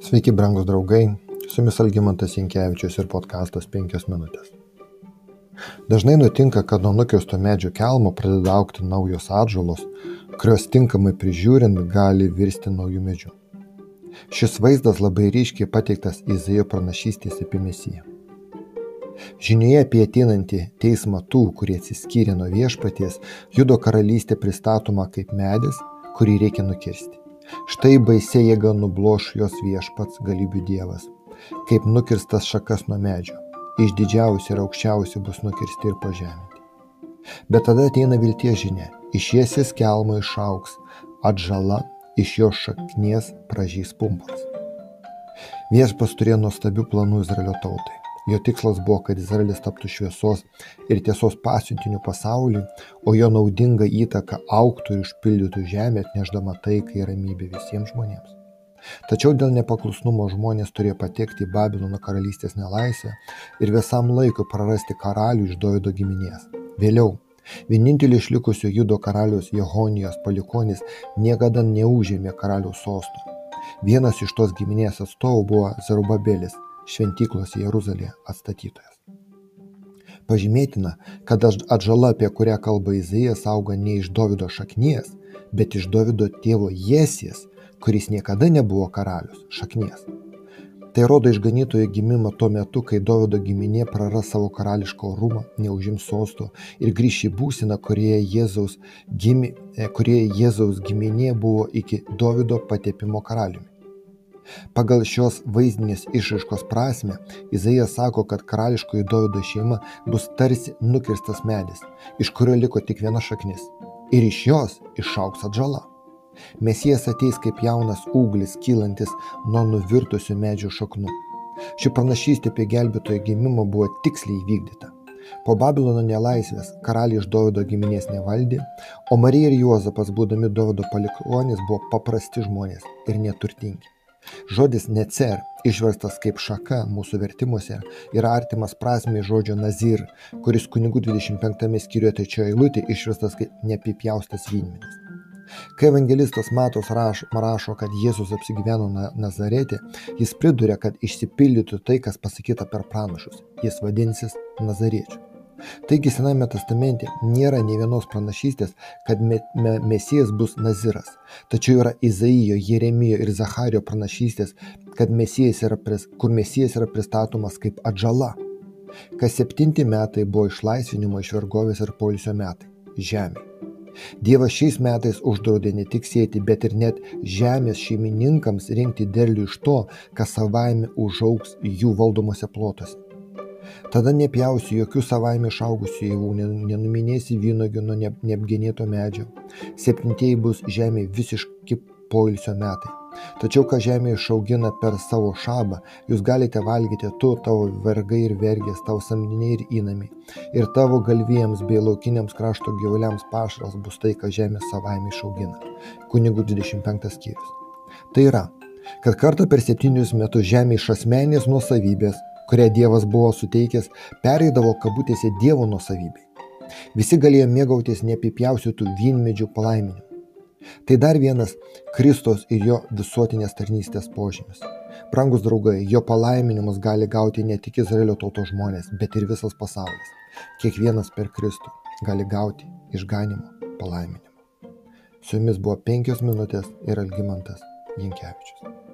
Sveiki, brangūs draugai, su jumis Algymantas Jankievičius ir podkastas 5 minutės. Dažnai nutinka, kad nuo nukirsto medžio kelmo pradeda aukti naujos atžalos, kurios tinkamai prižiūrint gali virsti naujų medžių. Šis vaizdas labai ryškiai pateiktas Izaijo pranašystės apie Mesiją. Žinioje apie ateinantį teismą tų, kurie atsiskyrė nuo viešpaties, judo karalystė pristatoma kaip medis, kurį reikia nukirsti. Štai baisia jėga nubloš jos viešpats galybių dievas, kaip nukirstas šakas nuo medžio. Išdidžiausi ir aukščiausi bus nukirsti ir pažeminti. Bet tada ateina vilties žinia. Iš jėsis kelmo išauks, atžala, iš jos šaknies pražys pumpuras. Viešpas turėjo nuostabių planų Izraelio tautai. Jo tikslas buvo, kad Izraelis taptų šviesos ir tiesos pasiuntiniu pasauliui, o jo naudinga įtaka auktų ir užpildytų žemę, atneždama taiką ir ramybę visiems žmonėms. Tačiau dėl nepaklusnumo žmonės turėjo patekti į Babilono karalystės nelaisvę ir visam laikui prarasti karalių iš Dovido giminės. Vėliau, vienintelį išlikusio judo karalius Jehonijos palikonis niekada neužėmė karaliaus sosto. Vienas iš tos giminės atstovų buvo Zerubabelis, šventyklos Jeruzalėje atstatytojas. Pažymėtina, kad atžala, apie kurią kalba Izaijas, auga ne iš Davido šaknies, bet iš Davido tėvo Jesijas, kuris niekada nebuvo karalius, šaknies. Tai rodo išganytojo gimimą tuo metu, kai Davido giminė praras savo karališką orumą, neužims sosto ir grįš į būsiną, kurioje Jėzaus, gimi, kurioje Jėzaus giminė buvo iki Davido patepimo karaliumi. Pagal šios vaizdinės išraiškos prasme, Izaijas sako, kad karališkoji Dovido šeima bus tarsi nukirstas medis, iš kurio liko tik viena šaknis. Ir iš jos išauks atžala. Mesijas ateis kaip jaunas ūglis kylantis nuo nuvirtusių medžių šaknų. Ši pranašystė apie gelbėtojo gimimą buvo tiksliai įvykdyta. Po Babilono nelaisvės karaliai iš Dovido giminės nevaldė, o Marija ir Juozapas, būdami Dovido palikonys, buvo paprasti žmonės ir neturtingi. Žodis necer, išverstas kaip šaka mūsų vertimuose, yra artimas prasmei žodžio nazir, kuris kunigų 25 skyriuje trečioje eilutė išverstas kaip neapipjaustas vynmenis. Kai evangelistas Matos rašo, rašo, kad Jėzus apsigyveno Nazarete, jis priduria, kad išsipildytų tai, kas pasakyta per pranašus. Jis vadinsis Nazariečiu. Taigi Sename testamente nėra nei vienos pranašystės, kad me, me, Mesijas bus Naziras. Tačiau yra Izaijo, Jeremijo ir Zachario pranašystės, kad mesijas yra, kur Mesijas yra pristatomas kaip atžala. Kas septinti metai buvo išlaisvinimo iš vergovės ir polisio metai - žemė. Dievas šiais metais uždraudė ne tik sėti, bet ir net žemės šeimininkams rinkti derlių iš to, kas savaime užauks jų valdomose plotose. Tada nepjausi jokių savaime išaugusių javų, nenuminėsi vynogių nuo neapgenėto medžio. Septintieji bus žemė visiški poilsio metai. Tačiau, ką žemė išaugina per savo šabą, jūs galite valgyti tu, tavo vergai ir vergės, tavo samdiniai ir įnamiai. Ir tavo galvijams bei laukiniams krašto gyvuliams pašaras bus tai, ką žemė savaime išaugina. Kunigų 25 skyrius. Tai yra, kad kartą per septynius metus žemė iš asmenės nuosavybės kurią Dievas buvo suteikęs, pereidavo kabutėse Dievo nusavybei. Visi galėjo mėgautis neapipjausitų vynmedžių palaiminimu. Tai dar vienas Kristos ir jo visuotinės tarnystės požymis. Brangus draugai, jo palaiminimus gali gauti ne tik Izraelio tautos žmonės, bet ir visas pasaulis. Kiekvienas per Kristų gali gauti išganimo palaiminimą. Su jumis buvo penkios minutės ir Algymantas Jankievičius.